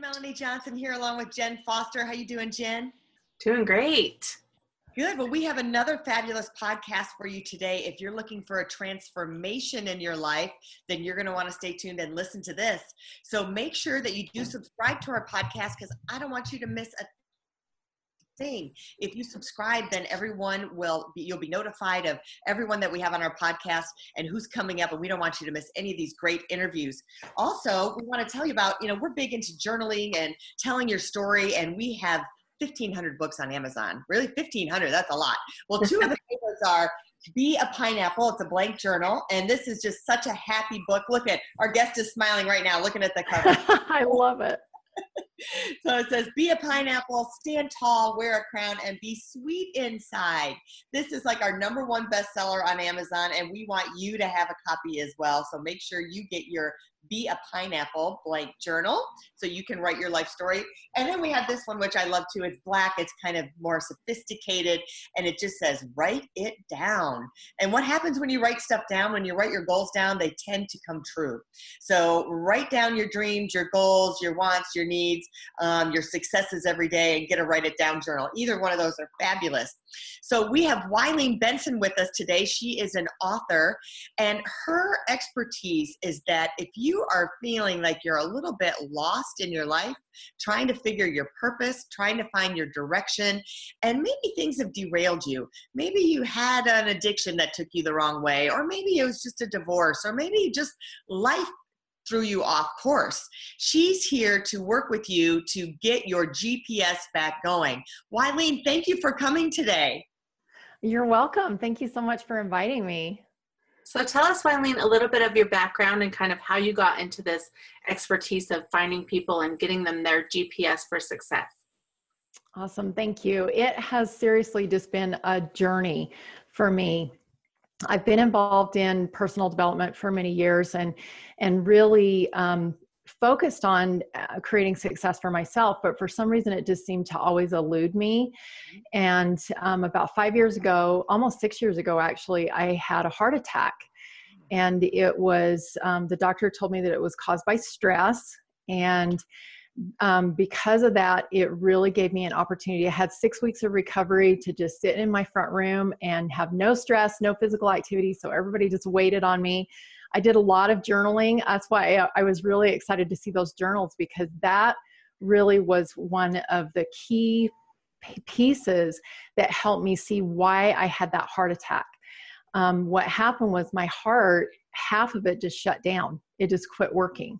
Melanie Johnson here along with Jen Foster. How you doing, Jen? Doing great. Good. Well, we have another fabulous podcast for you today. If you're looking for a transformation in your life, then you're going to want to stay tuned and listen to this. So make sure that you do subscribe to our podcast because I don't want you to miss a thing. If you subscribe, then everyone will be, you'll be notified of everyone that we have on our podcast and who's coming up. And we don't want you to miss any of these great interviews. Also, we want to tell you about, you know, we're big into journaling and telling your story, and we have 1,500 books on Amazon. Really, 1,500, that's a lot. Well, two of the favorites are Be a Pineapple. It's a blank journal. And this is just such a happy book. Look at our guest is smiling right now, looking at the cover. I love it. so it says, Be a pineapple, stand tall, wear a crown, and be sweet inside. This is like our number one bestseller on Amazon, and we want you to have a copy as well. So make sure you get your be a Pineapple blank journal so you can write your life story. And then we have this one, which I love too. It's black, it's kind of more sophisticated, and it just says, Write it down. And what happens when you write stuff down, when you write your goals down, they tend to come true. So write down your dreams, your goals, your wants, your needs, um, your successes every day, and get a write it down journal. Either one of those are fabulous. So we have Wylene Benson with us today. She is an author, and her expertise is that if you are feeling like you're a little bit lost in your life, trying to figure your purpose, trying to find your direction, and maybe things have derailed you. Maybe you had an addiction that took you the wrong way, or maybe it was just a divorce, or maybe just life threw you off course. She's here to work with you to get your GPS back going. Wylene, thank you for coming today. You're welcome. Thank you so much for inviting me. So tell us, Wylene, a little bit of your background and kind of how you got into this expertise of finding people and getting them their GPS for success. Awesome. Thank you. It has seriously just been a journey for me. I've been involved in personal development for many years and and really um, focused on uh, creating success for myself, but for some reason it just seemed to always elude me. And um, about five years ago, almost six years ago, actually, I had a heart attack. And it was, um, the doctor told me that it was caused by stress. And um, because of that, it really gave me an opportunity. I had six weeks of recovery to just sit in my front room and have no stress, no physical activity. So everybody just waited on me. I did a lot of journaling. That's why I, was really excited to see those journals because that really was one of the key pieces that helped me see why I had that heart attack. Um, what happened was my heart, half of it just shut down, it just quit working.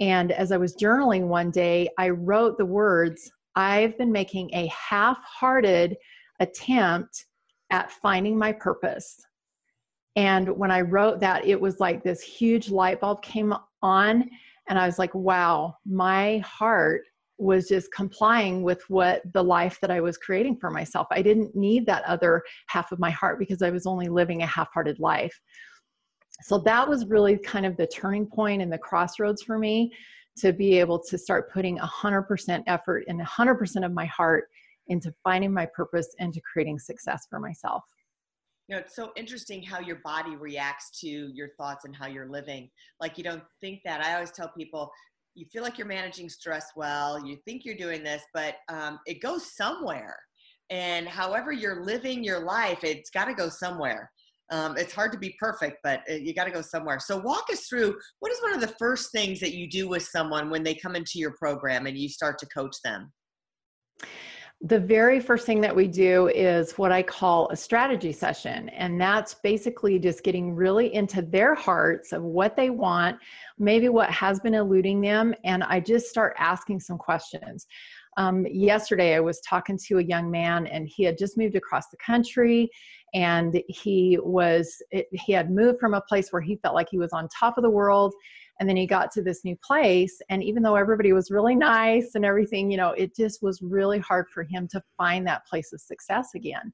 And as I was journaling one day, I wrote the words I've been making a half hearted attempt at finding my purpose. And when I wrote that, it was like this huge light bulb came on. And I was like, wow, my heart was just complying with what the life that I was creating for myself. I didn't need that other half of my heart because I was only living a half hearted life. So that was really kind of the turning point and the crossroads for me to be able to start putting 100% effort and 100% of my heart into finding my purpose and to creating success for myself you know it's so interesting how your body reacts to your thoughts and how you're living. Like you don't think that. I always tell people you feel like you're managing stress well you think you're doing this but um, it goes somewhere. And however you're living your life it's got to go somewhere. Um, it's hard to be perfect but uh, you got to go somewhere. So walk us through what is one of the first things that you do with someone when they come into your program and you start to coach them the very first thing that we do is what I call a strategy session. And that's basically just getting really into their hearts of what they want, maybe what has been eluding them. And I just start asking some questions. Um, yesterday, I was talking to a young man, and he had just moved across the country and he was he had moved from a place where he felt like he was on top of the world and then he got to this new place and even though everybody was really nice and everything you know it just was really hard for him to find that place of success again.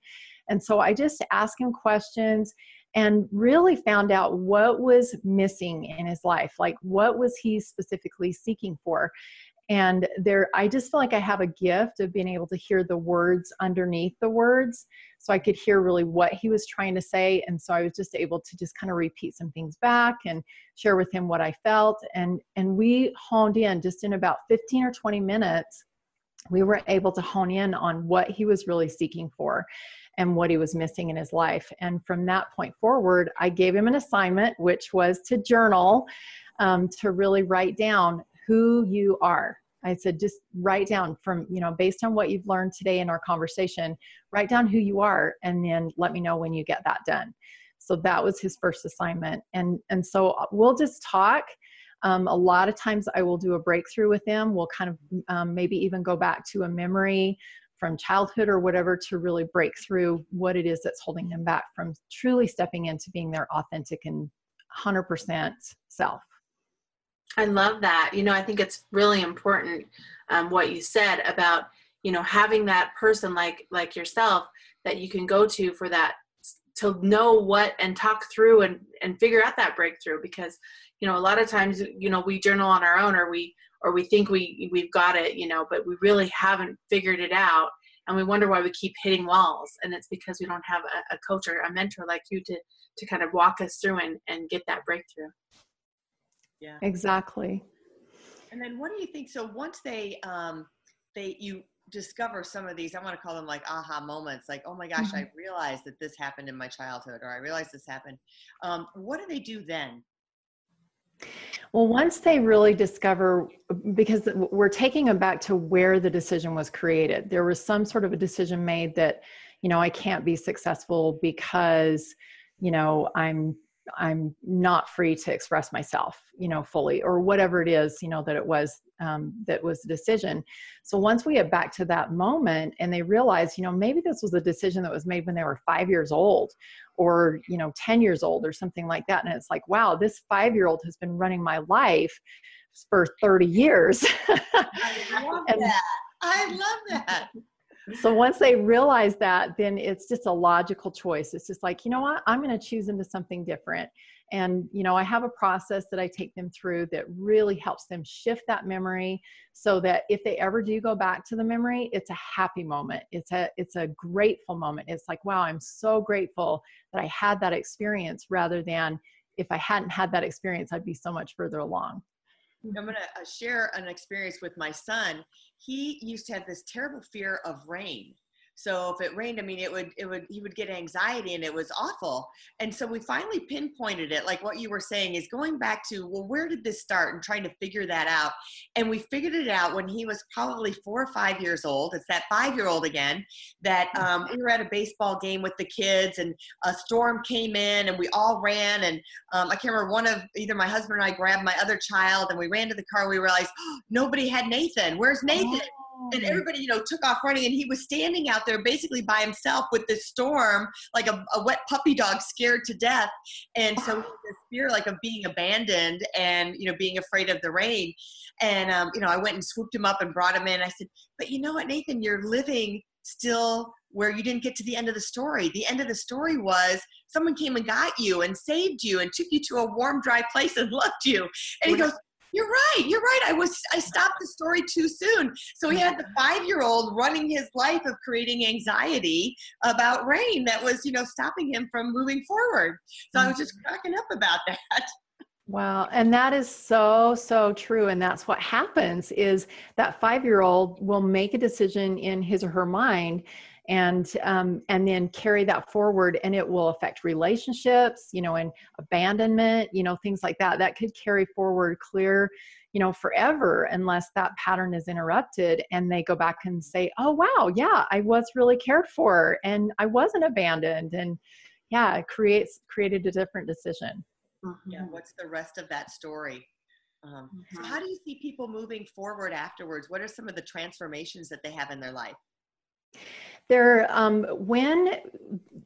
And so i just asked him questions and really found out what was missing in his life like what was he specifically seeking for and there i just feel like i have a gift of being able to hear the words underneath the words. So i could hear really what he was trying to say. And so i was just able to just kind of repeat some things back and share with him what i felt. And and we honed in just in about 15 or 20 minutes we were able to hone in on what he was really seeking for and what he was missing in his life. And from that point forward i gave him an assignment which was to journal um, to really write down who you are. I said, just write down from, you know, based on what you've learned today in our conversation, write down who you are and then let me know when you get that done. So that was his first assignment. And, and so we'll just talk. Um, a lot of times I will do a breakthrough with them. We'll kind of um, maybe even go back to a memory from childhood or whatever to really break through what it is that's holding them back from truly stepping into being their authentic and 100% self. I love that. You know, I think it's really important um, what you said about you know having that person like like yourself that you can go to for that to know what and talk through and and figure out that breakthrough because you know a lot of times you know we journal on our own or we or we think we we've got it you know but we really haven't figured it out and we wonder why we keep hitting walls and it's because we don't have a, a coach or a mentor like you to to kind of walk us through and and get that breakthrough yeah. Exactly. And then what do you think so once they um they you discover some of these i want to call them like aha moments like oh my gosh mm-hmm. i realized that this happened in my childhood or i realized this happened um, what do they do then? Well, once they really discover, because we're taking them back to where the decision was created, there was some sort of a decision made that, you know, I can't be successful because, you know, I'm i'm not free to express myself you know fully or whatever it is you know that it was um, that was the decision. So once we get back to that moment and they realize you know maybe this was a decision that was made when they were five years old or you know 10 years old or something like that and it's like wow this five year old has been running my life for 30 years. I love and, that. I love that so once they realize that, then it's just a logical choice. It's just like, you know what, I'm going to choose into something different. And, you know, I have a process that I take them through that really helps them shift that memory so that if they ever do go back to the memory, it's a happy moment. It's a, it's a grateful moment. It's like, wow, I'm so grateful that I had that experience rather than if I hadn't had that experience, I'd be so much further along. I'm going to uh, share an experience with my son. He used to have this terrible fear of rain. So if it rained, I mean, it would, it would, he would get anxiety and it was awful. And so we finally pinpointed it, like what you were saying is going back to, well, where did this start and trying to figure that out. And we figured it out when he was probably four or five years old. It's that five year old again that um, we were at a baseball game with the kids and a storm came in and we all ran. And um, I can't remember one of either my husband or I grabbed my other child and we ran to the car. We realized oh, nobody had Nathan. Where's Nathan? Oh. and everybody you know took off running and he was standing out there basically by himself with this storm like a, a wet puppy dog scared to death. And so this fear like of being abandoned and you know being afraid of the rain. And um, you know i went and swooped him up and brought him in. I said but you know what nathan? You're living still where you didn't get to the end of the story. The end of the story was someone came and got you and saved you and took you to a warm dry place and loved you. And he goes you're right you're right i was i stopped the story too soon so he had the five year old running his life of creating anxiety about rain that was you know stopping him from moving forward so i was just mm-hmm. cracking up about that Wow. And that is so, so true. And that's what happens is that five year old will make a decision in his or her mind and um, and then carry that forward and it will affect relationships you know and abandonment you know things like that. That could carry forward clear you know forever unless that pattern is interrupted and they go back and say oh wow yeah i was really cared for and i wasn't abandoned. And yeah it creates created a different decision. Mm-hmm. yeah what's the rest of that story? Um, mm-hmm. so how do you see people moving forward afterwards? What are some of the transformations that they have in their life there um, when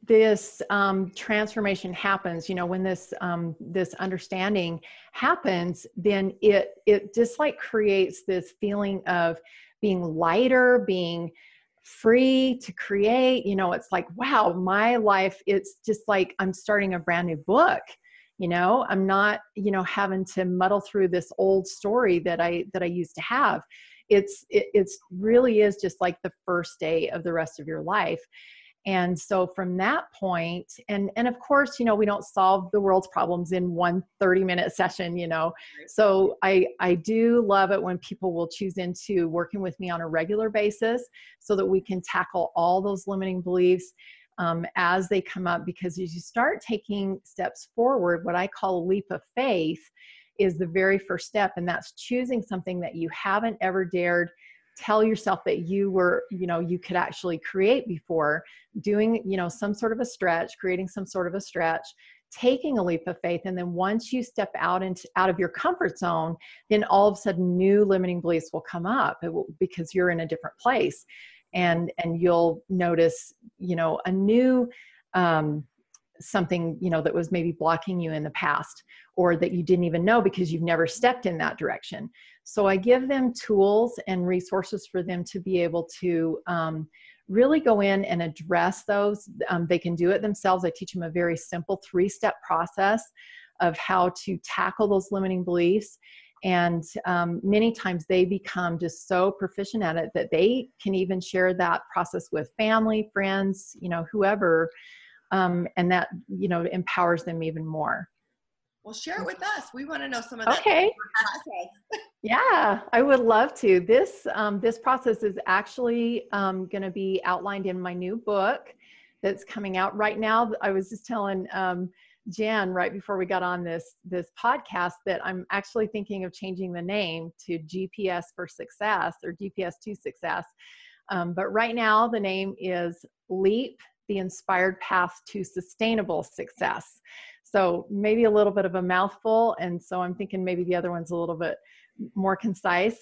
this um, transformation happens you know when this um, this understanding happens then it it just like creates this feeling of being lighter being free to create you know it's like wow my life it's just like i'm starting a brand new book you know? I'm not you know having to muddle through this old story that i that i used to have it's it, it's really is just like the first day of the rest of your life. And so from that point and and of course you know we don't solve the world's problems in one 30 minute session you know. So i i do love it when people will choose into working with me on a regular basis so that we can tackle all those limiting beliefs um, as they come up. Because as you start taking steps forward what i call a leap of faith is the very first step and that's choosing something that you haven't ever dared tell yourself that you were you know you could actually create before. Doing you know some sort of a stretch creating some sort of a stretch taking a leap of faith and then once you step out into out of your comfort zone then all of a sudden new limiting beliefs will come up will, because you're in a different place. And and you'll notice you know a new um, something you know that was maybe blocking you in the past or that you didn't even know because you've never stepped in that direction. So i give them tools and resources for them to be able to um, really go in and address those. Um, they can do it themselves. I teach them a very simple three step process of how to tackle those limiting beliefs. And um, many times they become just so proficient at it that they can even share that process with family friends you know whoever um, and that you know empowers them even more. Well share it with us. We want to know some of that okay. yeah i would love to. This um, this process is actually um, going to be outlined in my new book that's coming out right now. I was just telling um, jan right before we got on this this podcast that i'm actually thinking of changing the name to gps for success or gps to success. Um, but right now the name is leap the inspired path to sustainable success. So maybe a little bit of a mouthful, and so I'm thinking maybe the other one's a little bit more concise.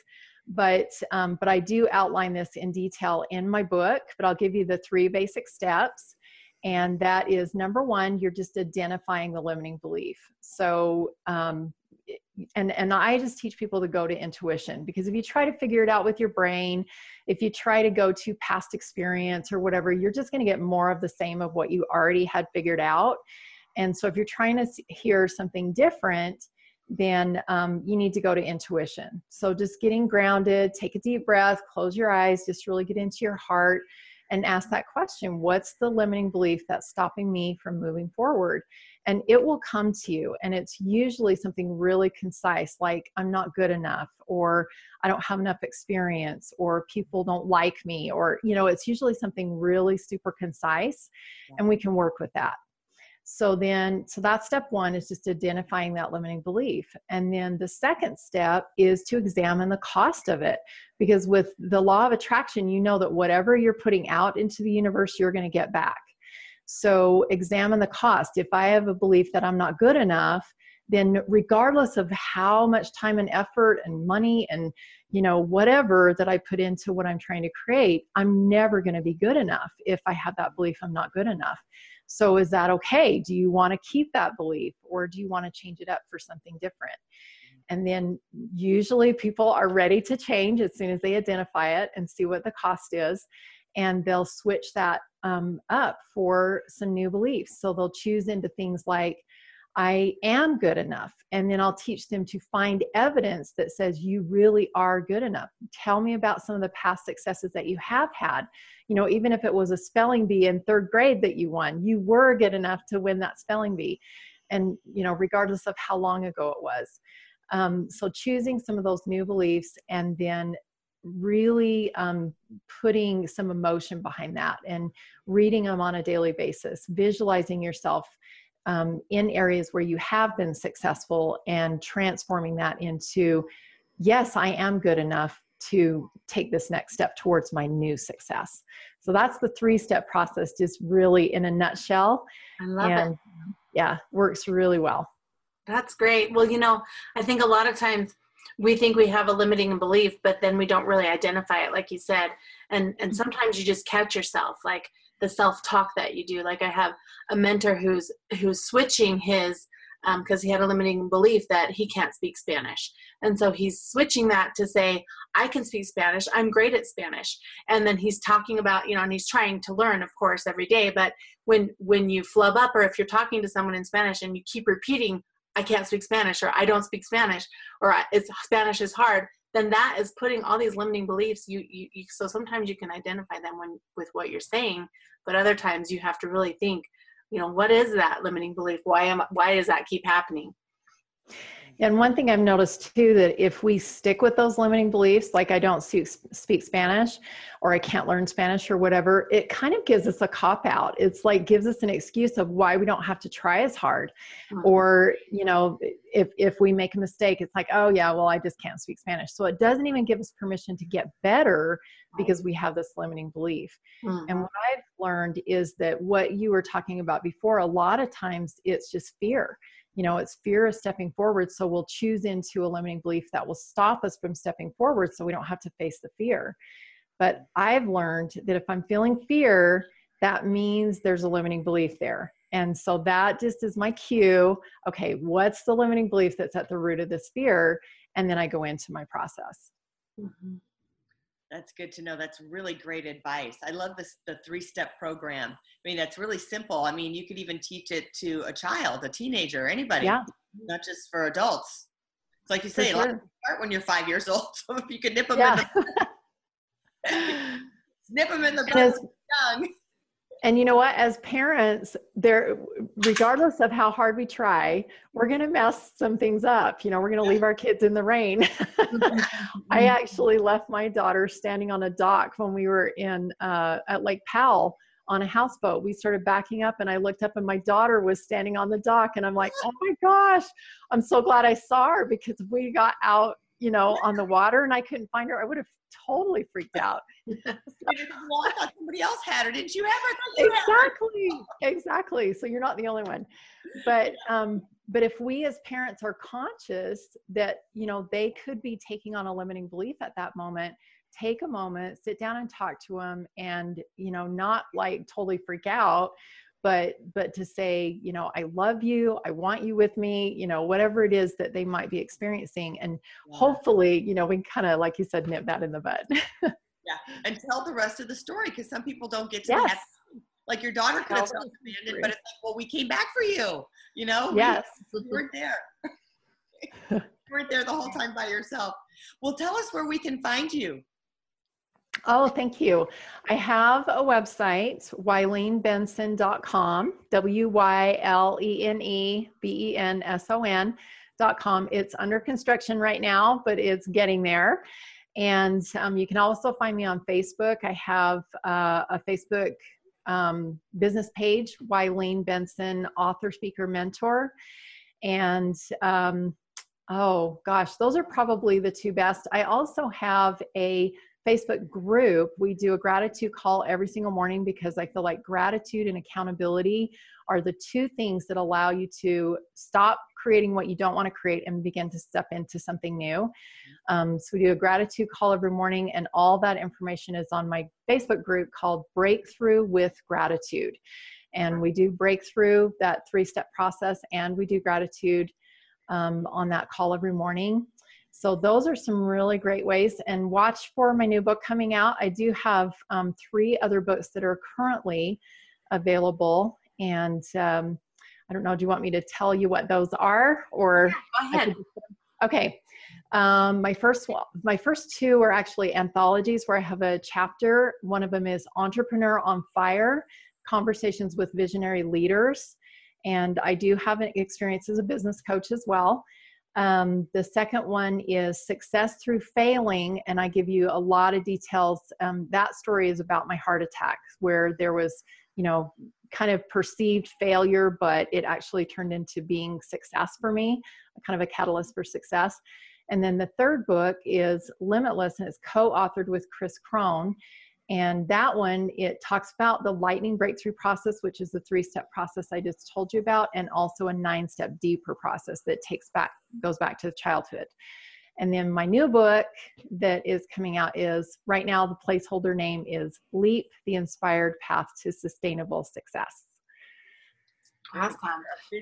But um, but I do outline this in detail in my book. But I'll give you the three basic steps, and that is number one, you're just identifying the limiting belief. So um, and and i just teach people to go to intuition because if you try to figure it out with your brain if you try to go to past experience or whatever you're just going to get more of the same of what you already had figured out. And so if you're trying to hear something different then um, you need to go to intuition. So just getting grounded take a deep breath close your eyes just really get into your heart and ask that question what's the limiting belief that's stopping me from moving forward? And it will come to you and it's usually something really concise like i'm not good enough or i don't have enough experience or people don't like me or you know it's usually something really super concise and we can work with that so then so that's step one is just identifying that limiting belief. And then the second step is to examine the cost of it. Because with the law of attraction you know that whatever you're putting out into the universe you're going to get back. So examine the cost. If I have a belief that I'm not good enough, then regardless of how much time and effort and money and you know whatever that I put into what I'm trying to create, I'm never going to be good enough if I have that belief I'm not good enough. So is that okay? Do you want to keep that belief or do you want to change it up for something different? And then usually people are ready to change as soon as they identify it and see what the cost is and they'll switch that um, up for some new beliefs. So they'll choose into things like, I am good enough. And then I'll teach them to find evidence that says you really are good enough. Tell me about some of the past successes that you have had. You know, even if it was a spelling bee in third grade that you won, you were good enough to win that spelling bee. And, you know, regardless of how long ago it was. Um, so choosing some of those new beliefs and then really um, putting some emotion behind that and reading them on a daily basis, visualizing yourself um, in areas where you have been successful and transforming that into, yes, I am good enough to take this next step towards my new success. So that's the three step process, just really in a nutshell. I love and, it. Yeah, works really well. That's great. Well, you know, I think a lot of times we think we have a limiting belief but then we don't really identify it like you said and and sometimes you just catch yourself like the self-talk that you do like i have a mentor who's who's switching his because um, he had a limiting belief that he can't speak Spanish. And so he's switching that to say, I can speak Spanish, I'm great at Spanish. And then he's talking about, you know, and he's trying to learn, of course, every day. But when when you flub up or if you're talking to someone in Spanish and you keep repeating, I can't speak Spanish or I don't speak Spanish or it's Spanish is hard, then that is putting all these limiting beliefs. You, you, you so sometimes you can identify them when with what you're saying, but other times you have to really think you know what is that limiting belief why am why does that keep happening and one thing I've noticed too that if we stick with those limiting beliefs, like I don't speak, speak Spanish or I can't learn Spanish or whatever, it kind of gives us a cop out. It's like gives us an excuse of why we don't have to try as hard. Mm-hmm. Or, you know, if if we make a mistake, it's like, oh yeah, well I just can't speak Spanish. So it doesn't even give us permission to get better because we have this limiting belief. Mm-hmm. And what I've learned is that what you were talking about before, a lot of times it's just fear you know it's fear of stepping forward so we'll choose into a limiting belief that will stop us from stepping forward so we don't have to face the fear but i've learned that if i'm feeling fear that means there's a limiting belief there and so that just is my cue okay what's the limiting belief that's at the root of this fear and then i go into my process mm-hmm. That's good to know. That's really great advice. I love this the three step program. I mean, that's really simple. I mean, you could even teach it to a child, a teenager, anybody. Yeah. Not just for adults. It's like you say, sure. start when you're five years old. So if you could nip them yeah. in the nip them in the butt young. And you know what? As parents there regardless of how hard we try we're going to mess some things up. You know we're going to leave our kids in the rain. I actually left my daughter standing on a dock when we were in uh, at lake powell on a houseboat. We started backing up and i looked up and my daughter was standing on the dock and i'm like oh my gosh. I'm so glad i saw her because we got out you know on the water and i couldn't find her. I would have totally freaked out. well, I thought somebody else had her. Didn't you? You exactly. exactly. So you're not the only one. But um, but if we as parents are conscious that you know they could be taking on a limiting belief at that moment, take a moment, sit down and talk to them, and you know not like totally freak out, but but to say you know i love you i want you with me you know whatever it is that they might be experiencing and yeah. hopefully you know we kind of like you said nip that in the bud. Yeah and tell the rest of the story because some people don't get to yes. like your daughter could have felt abandoned but it's like well we came back for you you know yes. we, you weren't there. You weren't there the whole time by yourself. Well tell us where we can find you Oh, thank you. I have a website, wylenebenson.com, W Y L E N E B E N S O N.com. It's under construction right now, but it's getting there. And um, you can also find me on Facebook. I have uh, a Facebook um, business page, Wylene Benson, author, speaker, mentor. And um, oh gosh, those are probably the two best. I also have a Facebook group, we do a gratitude call every single morning because I feel like gratitude and accountability are the two things that allow you to stop creating what you don't want to create and begin to step into something new. Um, so we do a gratitude call every morning, and all that information is on my Facebook group called Breakthrough with Gratitude. And we do breakthrough that three step process, and we do gratitude um, on that call every morning. So those are some really great ways. And watch for my new book coming out. I do have um, three other books that are currently available. And um, I don't know, do you want me to tell you what those are or? Yeah, go ahead. okay. Um, my first one, my first two are actually anthologies where I have a chapter. One of them is Entrepreneur on Fire, Conversations with Visionary Leaders. And I do have an experience as a business coach as well. Um, the second one is success through failing, and I give you a lot of details. Um, that story is about my heart attack, where there was, you know, kind of perceived failure, but it actually turned into being success for me, kind of a catalyst for success. And then the third book is Limitless, and it's co authored with Chris Crone. And that one, it talks about the lightning breakthrough process, which is the three step process I just told you about, and also a nine step deeper process that takes back, goes back to childhood. And then my new book that is coming out is right now the placeholder name is Leap the Inspired Path to Sustainable Success. Awesome.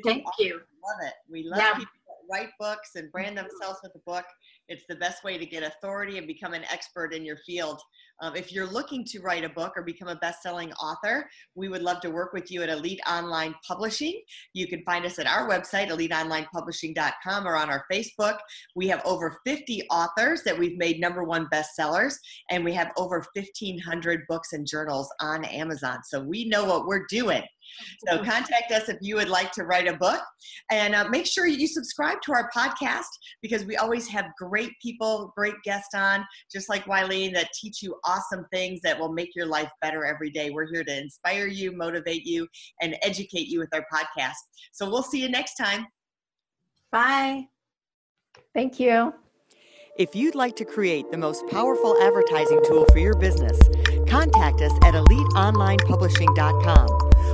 Thank you. Love it. We love yeah. people that write books and brand themselves with a book. It's the best way to get authority and become an expert in your field. Um, if you're looking to write a book or become a best-selling author, we would love to work with you at Elite Online Publishing. You can find us at our website, eliteonlinepublishing.com, or on our Facebook. We have over 50 authors that we've made number one bestsellers, and we have over 1,500 books and journals on Amazon. So we know what we're doing. So contact us if you would like to write a book. And uh, make sure you subscribe to our podcast because we always have great people, great guests on, just like Wylene, that teach you awesome things that will make your life better every day. We're here to inspire you, motivate you, and educate you with our podcast. So we'll see you next time. Bye. Thank you. If you'd like to create the most powerful advertising tool for your business, contact us at eliteonlinepublishing.com